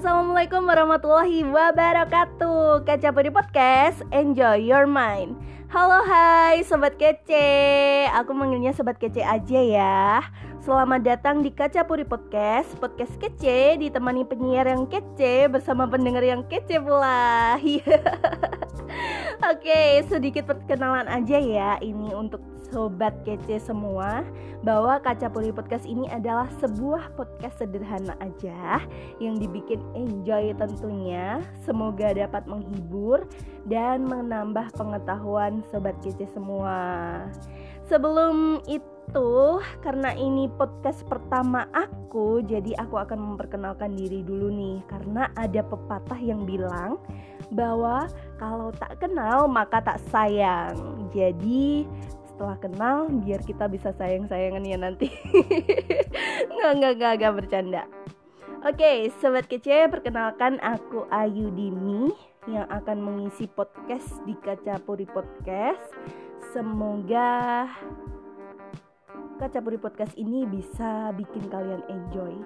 Assalamualaikum warahmatullahi wabarakatuh. Kaca Puri Podcast, enjoy your mind. Halo hai Sobat Kece. Aku manggilnya Sobat Kece aja ya. Selamat datang di Kaca Puri Podcast Podcast kece ditemani penyiar yang kece Bersama pendengar yang kece pula Oke, sedikit perkenalan aja ya Ini untuk sobat kece semua bahwa Kaca Puri Podcast ini adalah sebuah podcast sederhana aja yang dibikin enjoy tentunya. Semoga dapat menghibur dan menambah pengetahuan sobat kece semua. Sebelum itu, karena ini podcast pertama aku, jadi aku akan memperkenalkan diri dulu nih. Karena ada pepatah yang bilang bahwa kalau tak kenal maka tak sayang. Jadi setelah kenal biar kita bisa sayang-sayangan ya nanti nggak nggak nggak nggak bercanda Oke, sobat kece, perkenalkan aku Ayu Dini yang akan mengisi podcast di Kaca Puri Podcast. Semoga Kaca Puri Podcast ini bisa bikin kalian enjoy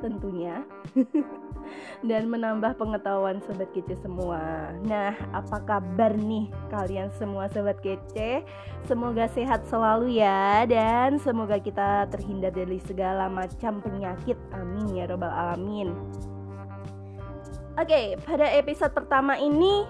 tentunya dan menambah pengetahuan sobat kece semua. Nah, apa kabar nih kalian semua sobat kece? Semoga sehat selalu ya dan semoga kita terhindar dari segala macam penyakit. Amin ya robbal alamin. Oke, pada episode pertama ini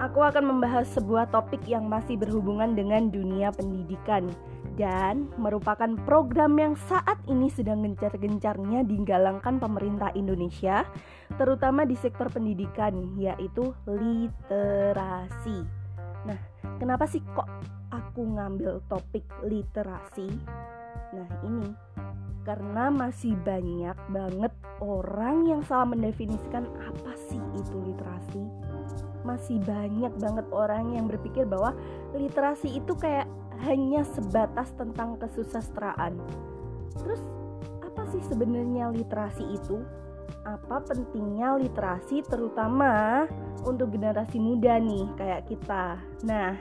aku akan membahas sebuah topik yang masih berhubungan dengan dunia pendidikan dan merupakan program yang saat ini sedang gencar-gencarnya digalangkan pemerintah Indonesia, terutama di sektor pendidikan, yaitu literasi. Nah, kenapa sih kok aku ngambil topik literasi? Nah, ini karena masih banyak banget orang yang salah mendefinisikan apa sih itu literasi. Masih banyak banget orang yang berpikir bahwa literasi itu kayak hanya sebatas tentang kesusastraan. Terus apa sih sebenarnya literasi itu? Apa pentingnya literasi terutama untuk generasi muda nih kayak kita. Nah,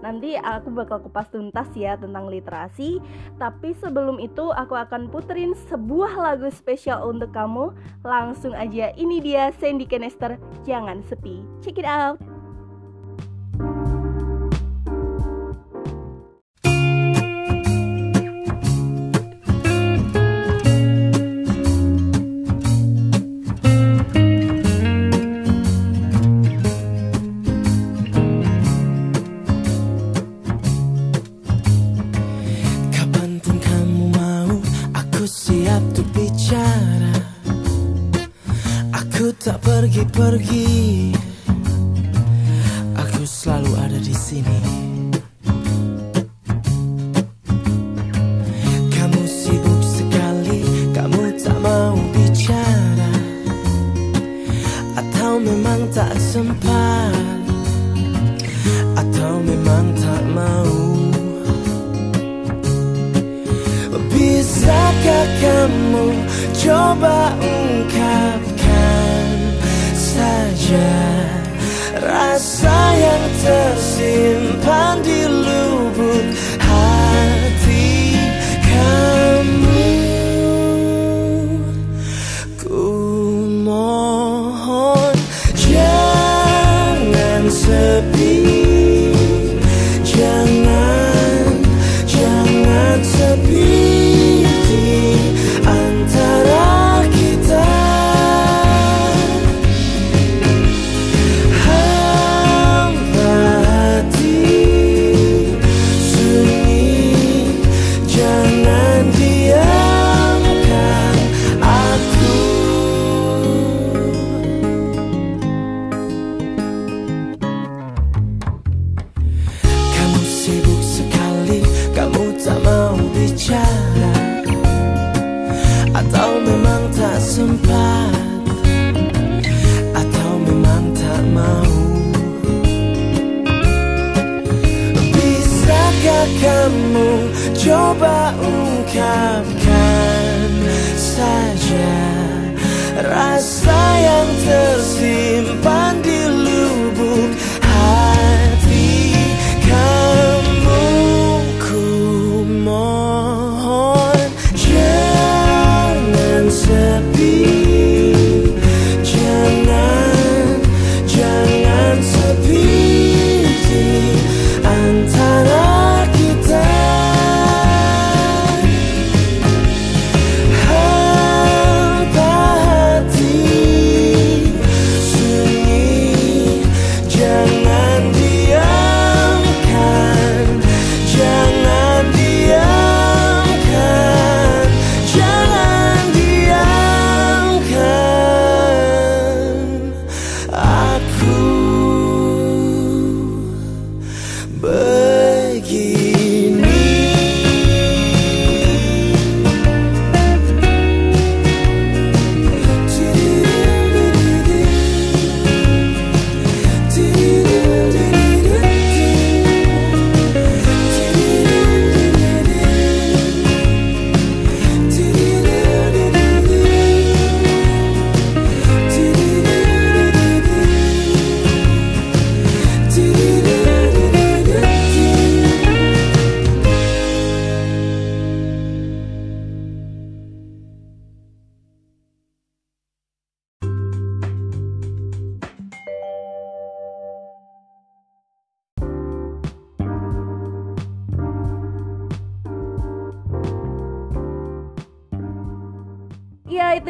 nanti aku bakal kupas tuntas ya tentang literasi. Tapi sebelum itu aku akan puterin sebuah lagu spesial untuk kamu. Langsung aja ini dia Sandy Kenester, Jangan Sepi. Check it out. Pergi Aku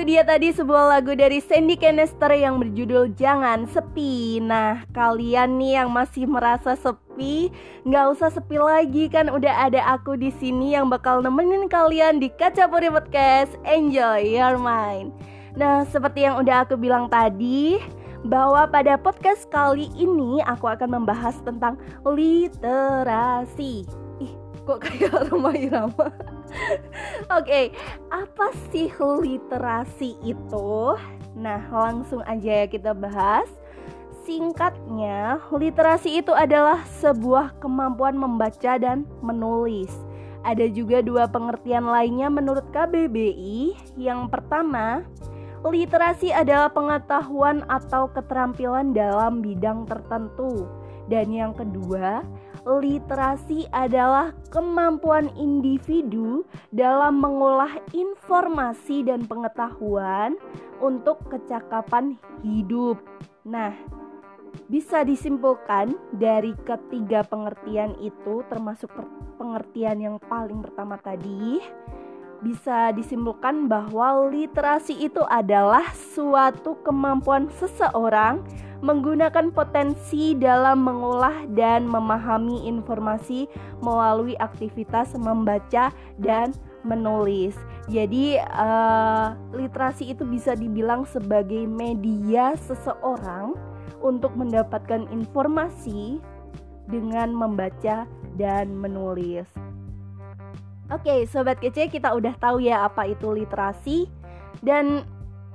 itu dia tadi sebuah lagu dari Sandy Canister yang berjudul Jangan Sepi. Nah, kalian nih yang masih merasa sepi, nggak usah sepi lagi kan udah ada aku di sini yang bakal nemenin kalian di Kaca Puri Podcast. Enjoy your mind. Nah, seperti yang udah aku bilang tadi, bahwa pada podcast kali ini aku akan membahas tentang literasi. Kok kayak rumah irama? Oke, okay, apa sih literasi itu? Nah, langsung aja ya kita bahas. Singkatnya, literasi itu adalah sebuah kemampuan membaca dan menulis. Ada juga dua pengertian lainnya menurut KBBI. Yang pertama, literasi adalah pengetahuan atau keterampilan dalam bidang tertentu. Dan yang kedua, literasi adalah kemampuan individu dalam mengolah informasi dan pengetahuan untuk kecakapan hidup. Nah, bisa disimpulkan dari ketiga pengertian itu termasuk pengertian yang paling pertama tadi bisa disimpulkan bahwa literasi itu adalah suatu kemampuan seseorang menggunakan potensi dalam mengolah dan memahami informasi melalui aktivitas membaca dan menulis. Jadi, uh, literasi itu bisa dibilang sebagai media seseorang untuk mendapatkan informasi dengan membaca dan menulis. Oke, sobat kece, kita udah tahu ya apa itu literasi dan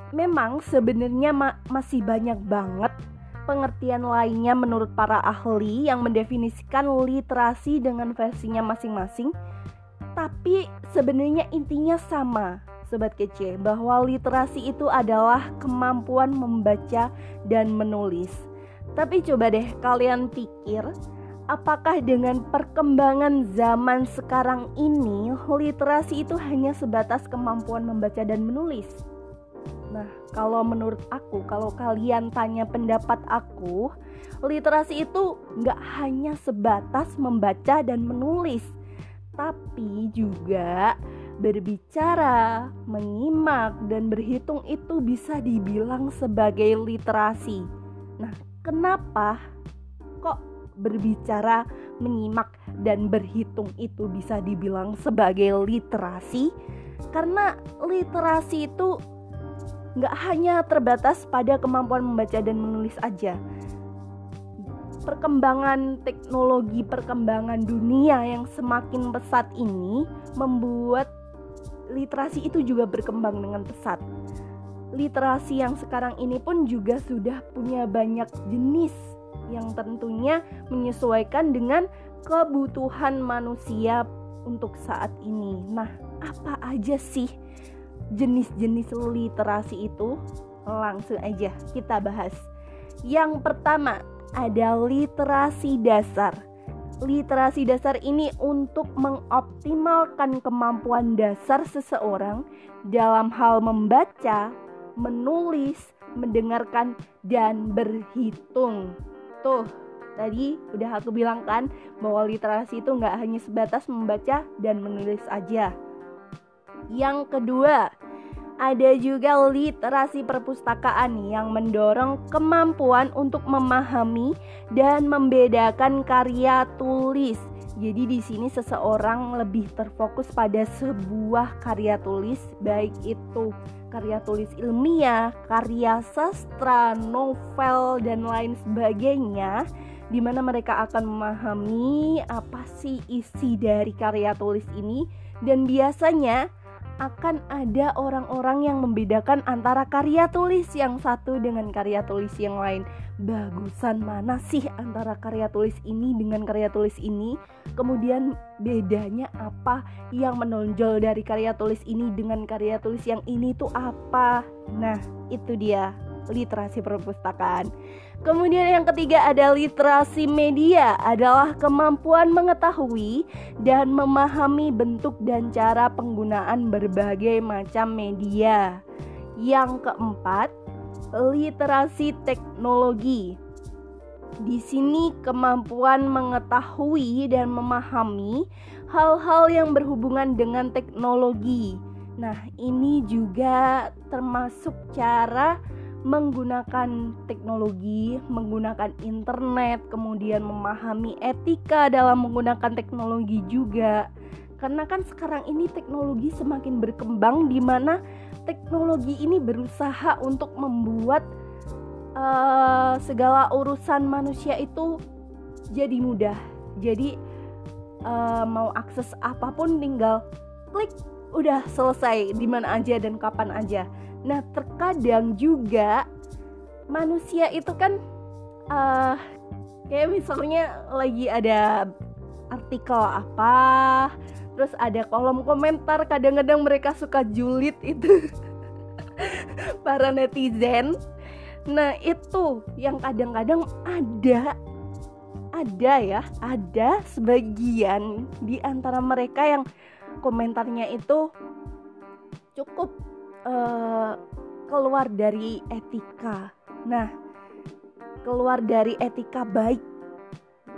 memang sebenarnya ma masih banyak banget pengertian lainnya menurut para ahli yang mendefinisikan literasi dengan versinya masing-masing. Tapi sebenarnya intinya sama, sobat kece, bahwa literasi itu adalah kemampuan membaca dan menulis. Tapi coba deh kalian pikir, apakah dengan perkembangan zaman sekarang ini literasi itu hanya sebatas kemampuan membaca dan menulis? Nah, kalau menurut aku, kalau kalian tanya pendapat aku, literasi itu nggak hanya sebatas membaca dan menulis, tapi juga berbicara, menyimak, dan berhitung itu bisa dibilang sebagai literasi. Nah, kenapa kok berbicara, menyimak, dan berhitung itu bisa dibilang sebagai literasi? Karena literasi itu nggak hanya terbatas pada kemampuan membaca dan menulis aja. Perkembangan teknologi, perkembangan dunia yang semakin pesat ini membuat literasi itu juga berkembang dengan pesat. Literasi yang sekarang ini pun juga sudah punya banyak jenis yang tentunya menyesuaikan dengan kebutuhan manusia untuk saat ini. Nah, apa aja sih jenis-jenis literasi itu langsung aja kita bahas. Yang pertama ada literasi dasar. Literasi dasar ini untuk mengoptimalkan kemampuan dasar seseorang dalam hal membaca, menulis, mendengarkan, dan berhitung. Tuh, tadi udah aku bilang kan bahwa literasi itu nggak hanya sebatas membaca dan menulis aja yang kedua, ada juga literasi perpustakaan yang mendorong kemampuan untuk memahami dan membedakan karya tulis. Jadi di sini seseorang lebih terfokus pada sebuah karya tulis baik itu karya tulis ilmiah, karya sastra, novel dan lain sebagainya di mana mereka akan memahami apa sih isi dari karya tulis ini. Dan biasanya akan ada orang-orang yang membedakan antara karya tulis yang satu dengan karya tulis yang lain. Bagusan mana sih antara karya tulis ini dengan karya tulis ini? Kemudian bedanya apa? Yang menonjol dari karya tulis ini dengan karya tulis yang ini tuh apa? Nah, itu dia literasi perpustakaan. Kemudian yang ketiga ada literasi media adalah kemampuan mengetahui dan memahami bentuk dan cara penggunaan berbagai macam media. Yang keempat, literasi teknologi. Di sini kemampuan mengetahui dan memahami hal-hal yang berhubungan dengan teknologi Nah, ini juga termasuk cara menggunakan teknologi, menggunakan internet, kemudian memahami etika dalam menggunakan teknologi juga. Karena kan sekarang ini teknologi semakin berkembang di mana teknologi ini berusaha untuk membuat uh, segala urusan manusia itu jadi mudah. Jadi uh, mau akses apa pun tinggal klik udah selesai di mana aja dan kapan aja. Nah, terkadang juga manusia itu kan uh, kayak misalnya lagi ada artikel apa, terus ada kolom komentar kadang-kadang mereka suka julid itu para netizen. Nah, itu yang kadang-kadang ada ada ya, ada sebagian di antara mereka yang komentarnya itu cukup uh, keluar dari etika. Nah, keluar dari etika baik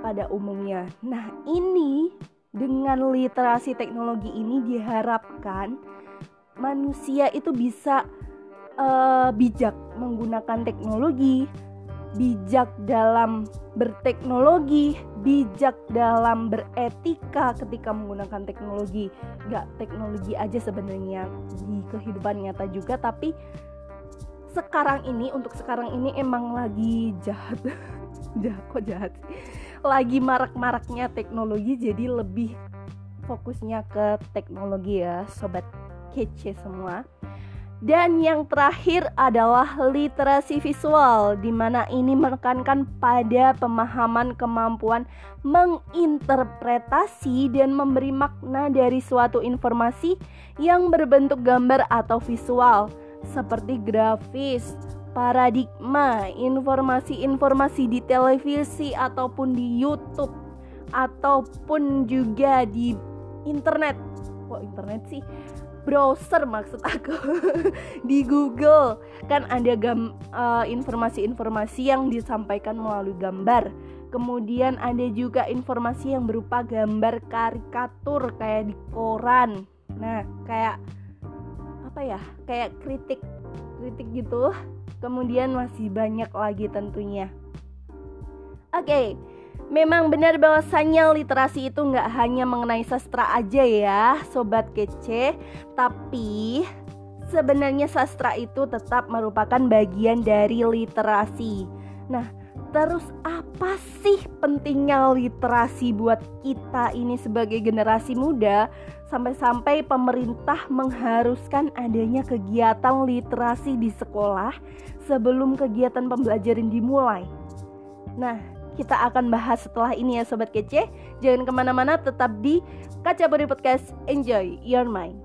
pada umumnya. Nah, ini dengan literasi teknologi ini diharapkan manusia itu bisa uh, bijak menggunakan teknologi bijak dalam berteknologi, bijak dalam beretika ketika menggunakan teknologi. Gak teknologi aja sebenarnya di kehidupan nyata juga, tapi sekarang ini untuk sekarang ini emang lagi jahat, jahat kok jahat. Lagi marak-maraknya teknologi, jadi lebih fokusnya ke teknologi ya, sobat kece semua. Dan yang terakhir adalah literasi visual, di mana ini menekankan pada pemahaman kemampuan menginterpretasi dan memberi makna dari suatu informasi yang berbentuk gambar atau visual, seperti grafis, paradigma, informasi-informasi di televisi ataupun di YouTube, ataupun juga di internet. Kok internet sih? Browser maksud aku. Di Google. Kan ada gam uh, informasi-informasi yang disampaikan melalui gambar. Kemudian ada juga informasi yang berupa gambar karikatur kayak di koran. Nah kayak apa ya kayak kritik kritik gitu. Kemudian masih banyak lagi tentunya. Oke okay. Memang benar bahwasannya literasi itu nggak hanya mengenai sastra aja ya, sobat kece, tapi sebenarnya sastra itu tetap merupakan bagian dari literasi. Nah, terus apa sih pentingnya literasi buat kita ini sebagai generasi muda? Sampai-sampai pemerintah mengharuskan adanya kegiatan literasi di sekolah sebelum kegiatan pembelajaran dimulai. Nah, kita akan bahas setelah ini ya Sobat Kece. Jangan ke mana-mana tetap di Kaca Body Podcast. Enjoy your mind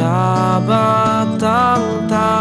tak tak tak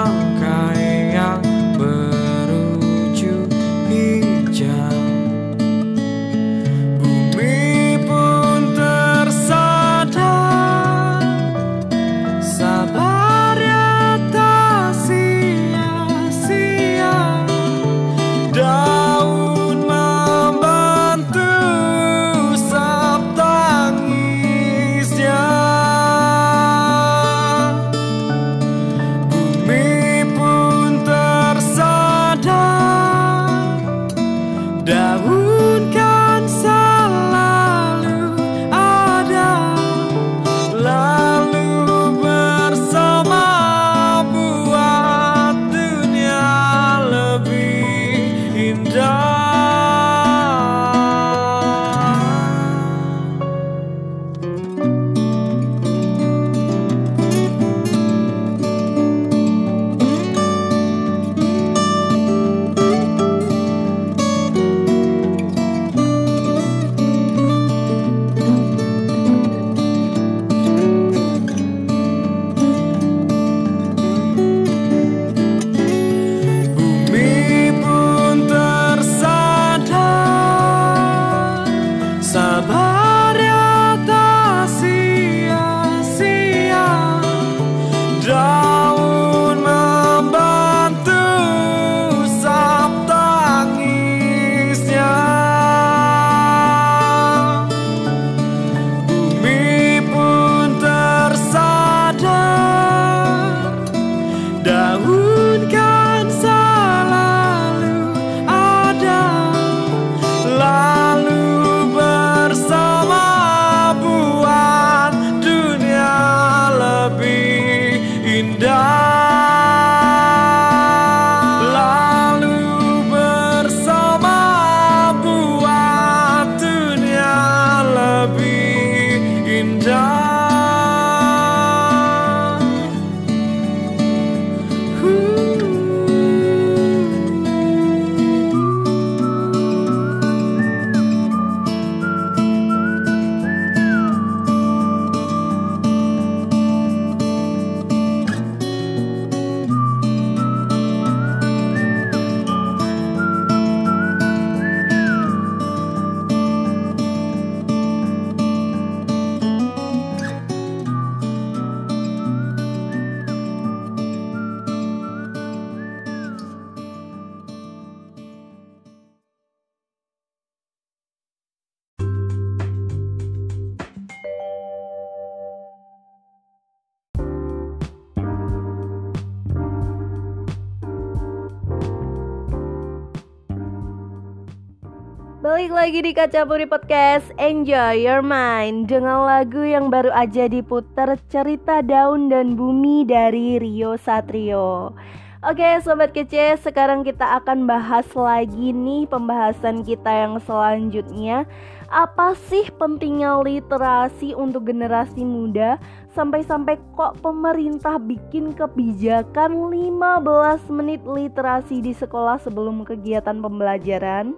Balik lagi di Kaca Puri Podcast. Enjoy your mind Dengan lagu yang baru aja diputar Cerita daun dan bumi dari Rio Satrio. Oke sobat kece sekarang kita akan bahas lagi nih pembahasan kita yang selanjutnya. Apa sih pentingnya literasi untuk generasi muda Sampai-sampai kok pemerintah bikin kebijakan 15 menit literasi di sekolah sebelum kegiatan pembelajaran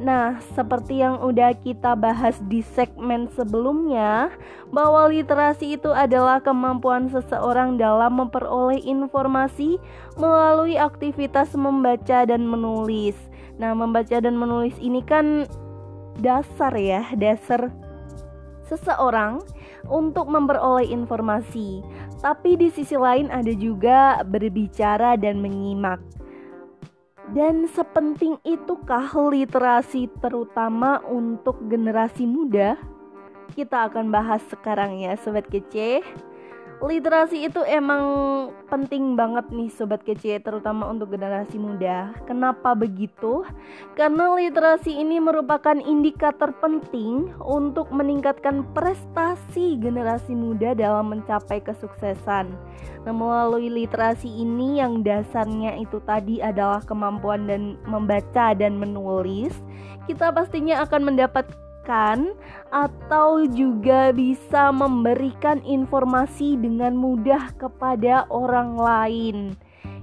Nah, seperti yang udah kita bahas di segmen sebelumnya, bahwa literasi itu adalah kemampuan seseorang dalam memperoleh informasi melalui aktivitas membaca dan menulis. Nah, membaca dan menulis ini kan dasar ya, dasar seseorang untuk memperoleh informasi. Tapi di sisi lain ada juga berbicara dan menyimak. Dan sepenting itukah literasi terutama untuk generasi muda? Kita akan bahas sekarang ya sobat kece literasi itu emang penting banget nih sobat kece terutama untuk generasi muda. Kenapa begitu? Karena literasi ini merupakan indikator penting untuk meningkatkan prestasi generasi muda dalam mencapai kesuksesan. Nah, melalui literasi ini yang dasarnya itu tadi adalah kemampuan dan membaca dan menulis, kita pastinya akan mendapat menjelaskan atau juga bisa memberikan informasi dengan mudah kepada orang lain.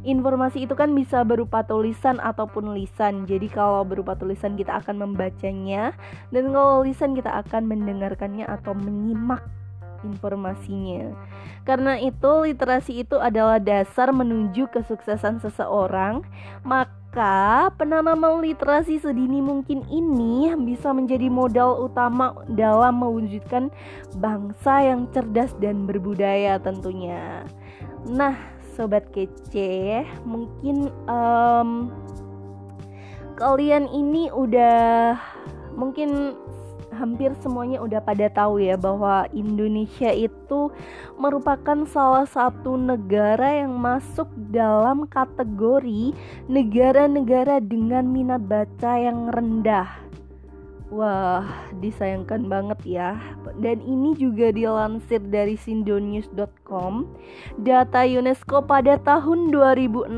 Informasi itu kan bisa berupa tulisan ataupun lisan. Jadi kalau berupa tulisan kita akan membacanya dan kalau lisan kita akan mendengarkannya atau menyimak informasinya. Karena itu literasi itu adalah dasar menuju kesuksesan seseorang, maka penanaman literasi sedini mungkin ini bisa menjadi modal utama dalam mewujudkan bangsa yang cerdas dan berbudaya tentunya. Nah, sobat kece, mungkin um, kalian ini udah mungkin hampir semuanya udah pada tahu ya bahwa Indonesia itu merupakan salah satu negara yang masuk dalam kategori negara-negara dengan minat baca yang rendah. Wah, disayangkan banget ya. Dan ini juga dilansir dari sindonews.com. Data UNESCO pada tahun 2016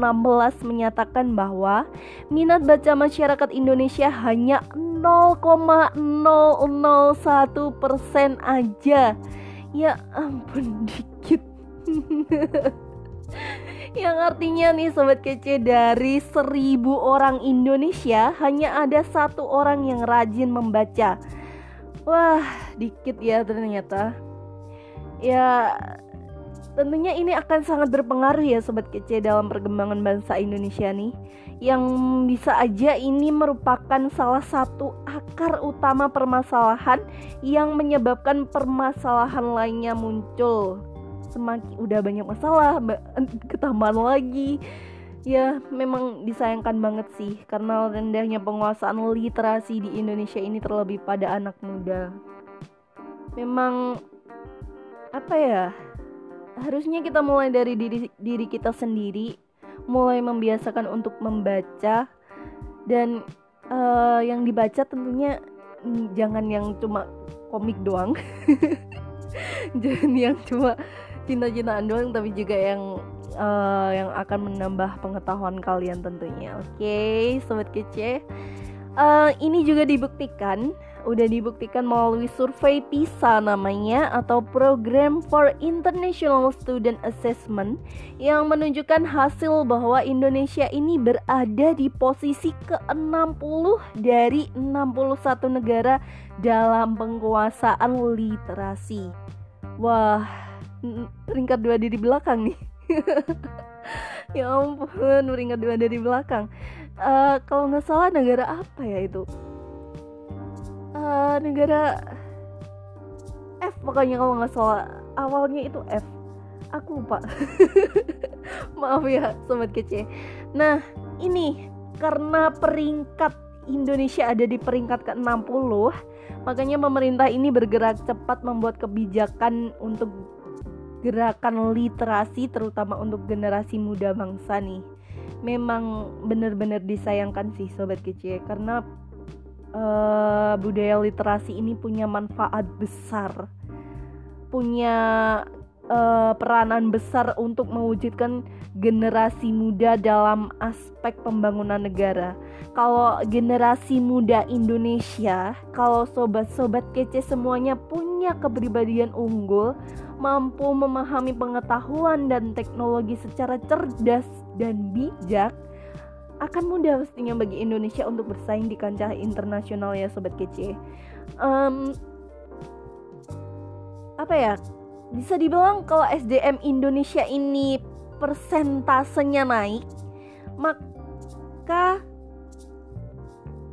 menyatakan bahwa minat baca masyarakat Indonesia hanya 0,001 persen aja. Ya ampun, dikit. Yang artinya nih sobat kece dari seribu orang Indonesia hanya ada satu orang yang rajin membaca. Wah, dikit ya ternyata. Ya, tentunya ini akan sangat berpengaruh ya sobat kece dalam perkembangan bangsa Indonesia nih. Yang bisa aja ini merupakan salah satu akar utama permasalahan yang menyebabkan permasalahan lainnya muncul semakin udah banyak masalah ketambahan lagi. Ya memang disayangkan banget sih karena rendahnya penguasaan literasi di Indonesia ini terlebih pada anak muda. Memang apa ya harusnya kita mulai dari diri diri kita sendiri mulai membiasakan untuk membaca dan uh, yang dibaca tentunya jangan yang cuma komik doang. Jangan yang cuma cinta-cintaan doang tapi juga yang uh, yang akan menambah pengetahuan kalian tentunya. Oke, okay, sobat kece. Uh, ini juga dibuktikan, udah dibuktikan melalui survei PISA namanya atau Program for International Student Assessment yang menunjukkan hasil bahwa Indonesia ini berada di posisi ke-60 dari 61 negara dalam penguasaan literasi. Wah, peringkat dua dari belakang nih. Ya ampun peringkat dua dari belakang. Uh, kalau nggak salah negara apa ya itu? Uh, negara F pokoknya kalau nggak salah. Awalnya itu F. Aku lupa. Maaf ya sobat kece. Nah ini karena peringkat Indonesia ada di peringkat ke-60 makanya pemerintah ini bergerak cepat membuat kebijakan untuk gerakan literasi terutama untuk generasi muda bangsa nih memang benar-benar disayangkan sih sobat kece karena uh, budaya literasi ini punya manfaat besar, punya uh, peranan besar untuk mewujudkan generasi muda dalam aspek pembangunan negara. Kalau generasi muda Indonesia, kalau sobat-sobat kece semuanya punya kepribadian unggul, mampu memahami pengetahuan dan teknologi secara cerdas dan bijak, akan mudah pastinya bagi Indonesia untuk bersaing di kancah internasional ya sobat kece. Um, apa ya? Bisa dibilang kalau SDM Indonesia ini persentasenya naik, maka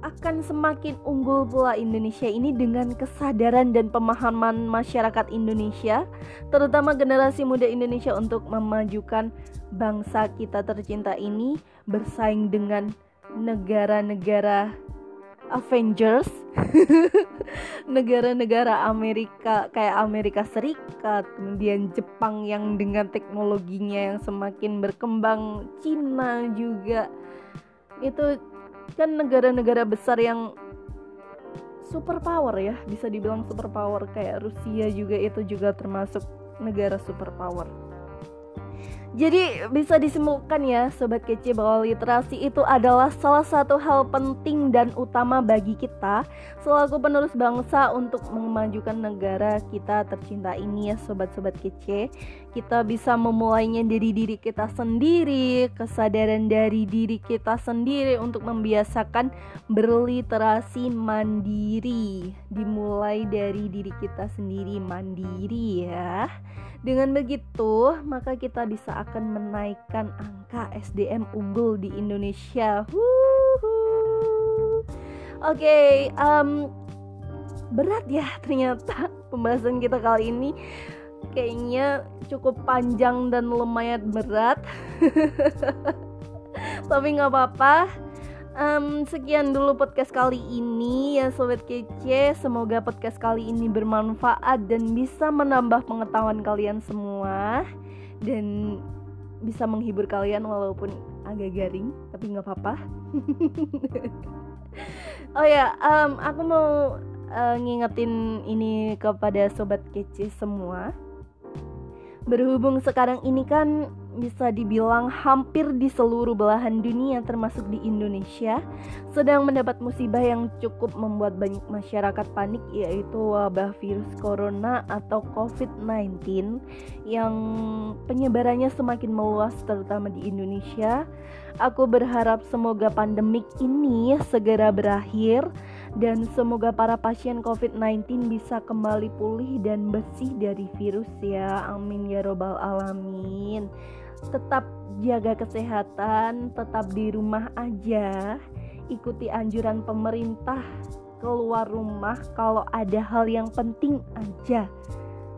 akan semakin unggul pula Indonesia ini dengan kesadaran dan pemahaman masyarakat Indonesia, terutama generasi muda Indonesia untuk memajukan bangsa kita tercinta ini bersaing dengan negara-negara Avengers, negara-negara Amerika kayak Amerika Serikat, kemudian Jepang yang dengan teknologinya yang semakin berkembang, Cina juga itu kan negara-negara besar yang super power ya, bisa dibilang super power kayak Rusia juga itu juga termasuk negara super power. Jadi bisa disimpulkan ya Sobat Kece bahwa literasi itu adalah salah satu hal penting dan utama bagi kita Selaku penerus bangsa untuk memajukan negara kita tercinta ini ya Sobat-Sobat Kece. Kita bisa memulainya dari diri kita sendiri Kesadaran dari diri kita sendiri untuk membiasakan berliterasi mandiri. Dimulai dari diri kita sendiri mandiri ya dengan begitu, maka kita bisa akan menaikkan angka SDM unggul di Indonesia. Oke, okay, um, berat ya ternyata pembahasan kita kali ini. Kayaknya cukup panjang dan lumayan berat. Tapi nggak apa-apa um, sekian dulu podcast kali ini ya sobat kece. Semoga podcast kali ini bermanfaat dan bisa menambah pengetahuan kalian semua dan bisa menghibur kalian walaupun agak garing tapi nggak apa-apa. Oh ya um, aku mau uh, ngingetin ini kepada sobat kece semua. Berhubung sekarang ini kan bisa dibilang hampir di seluruh belahan dunia termasuk di Indonesia sedang mendapat musibah yang cukup membuat banyak masyarakat panik yaitu wabah virus corona atau COVID-19 yang penyebarannya semakin meluas terutama di Indonesia. Aku berharap semoga pandemik ini segera berakhir dan semoga para pasien COVID-19 bisa kembali pulih dan bersih dari virus ya. Amin ya robbal alamin tetap jaga kesehatan, tetap di rumah aja, ikuti anjuran pemerintah keluar rumah kalau ada hal yang penting aja.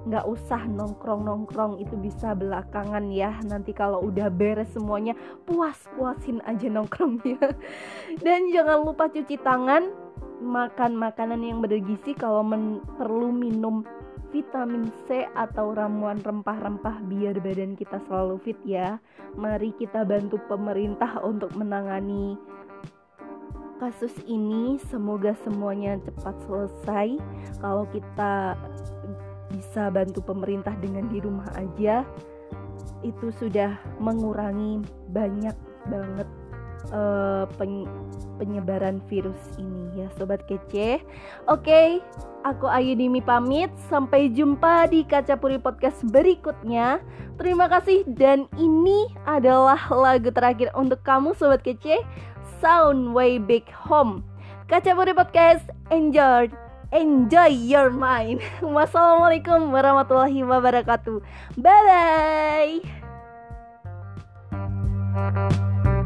Nggak usah nongkrong-nongkrong itu bisa belakangan ya. Nanti kalau udah beres semuanya puas-puasin aja nongkrongnya. Dan jangan lupa cuci tangan makan makanan yang bergizi kalau perlu minum vitamin C atau ramuan rempah-rempah biar badan kita selalu fit ya. Mari kita bantu pemerintah untuk menangani kasus ini. Semoga semuanya cepat selesai. Kalau kita bisa bantu pemerintah dengan di rumah aja, itu sudah mengurangi banyak banget uh, penyebaran virus ini ya sobat kece. Oke, aku Ayu Dimi pamit. Sampai jumpa di Kacapuri Podcast berikutnya. Terima kasih dan ini adalah lagu terakhir untuk kamu sobat kece. Sound Way Back Home. Kacapuri Podcast, enjoy enjoy your mind. Wassalamualaikum warahmatullahi wabarakatuh. Bye bye.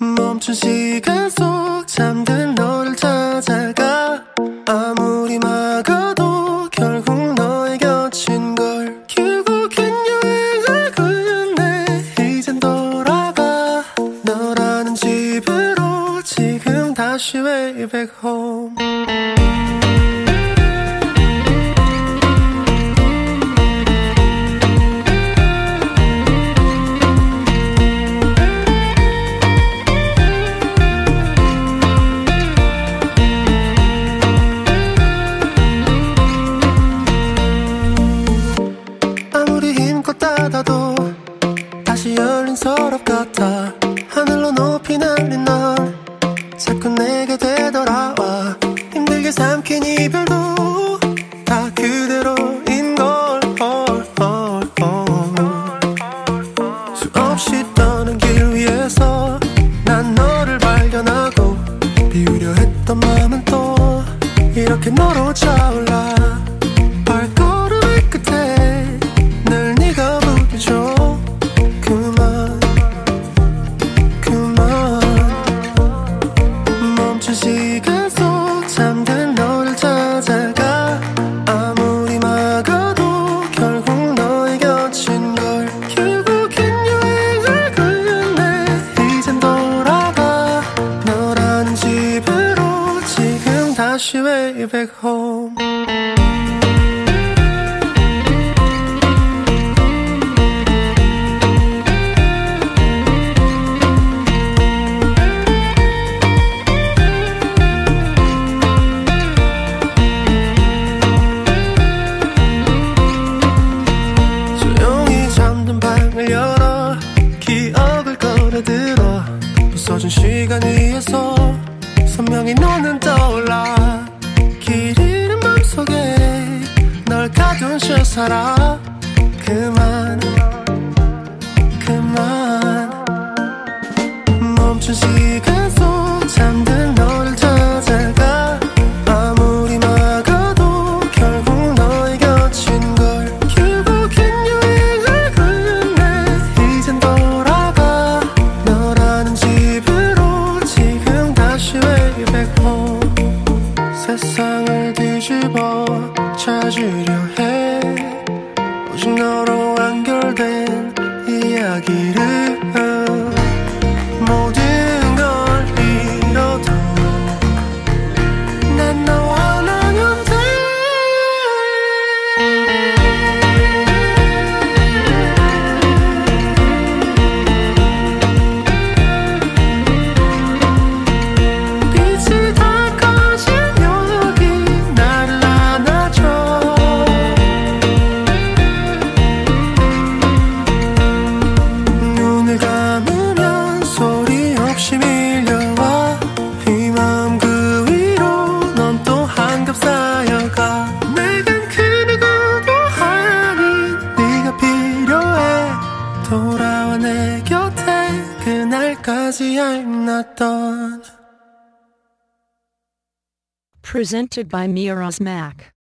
멈춘 시간 속 잠든 너를 찾아가. 아무리 막아도 결국 너의 곁인 걸 결국엔 여행을 끝내 이젠 돌아가. 너라는 집으로 지금 다시 way back home I've got. Presented by Miraz Mac.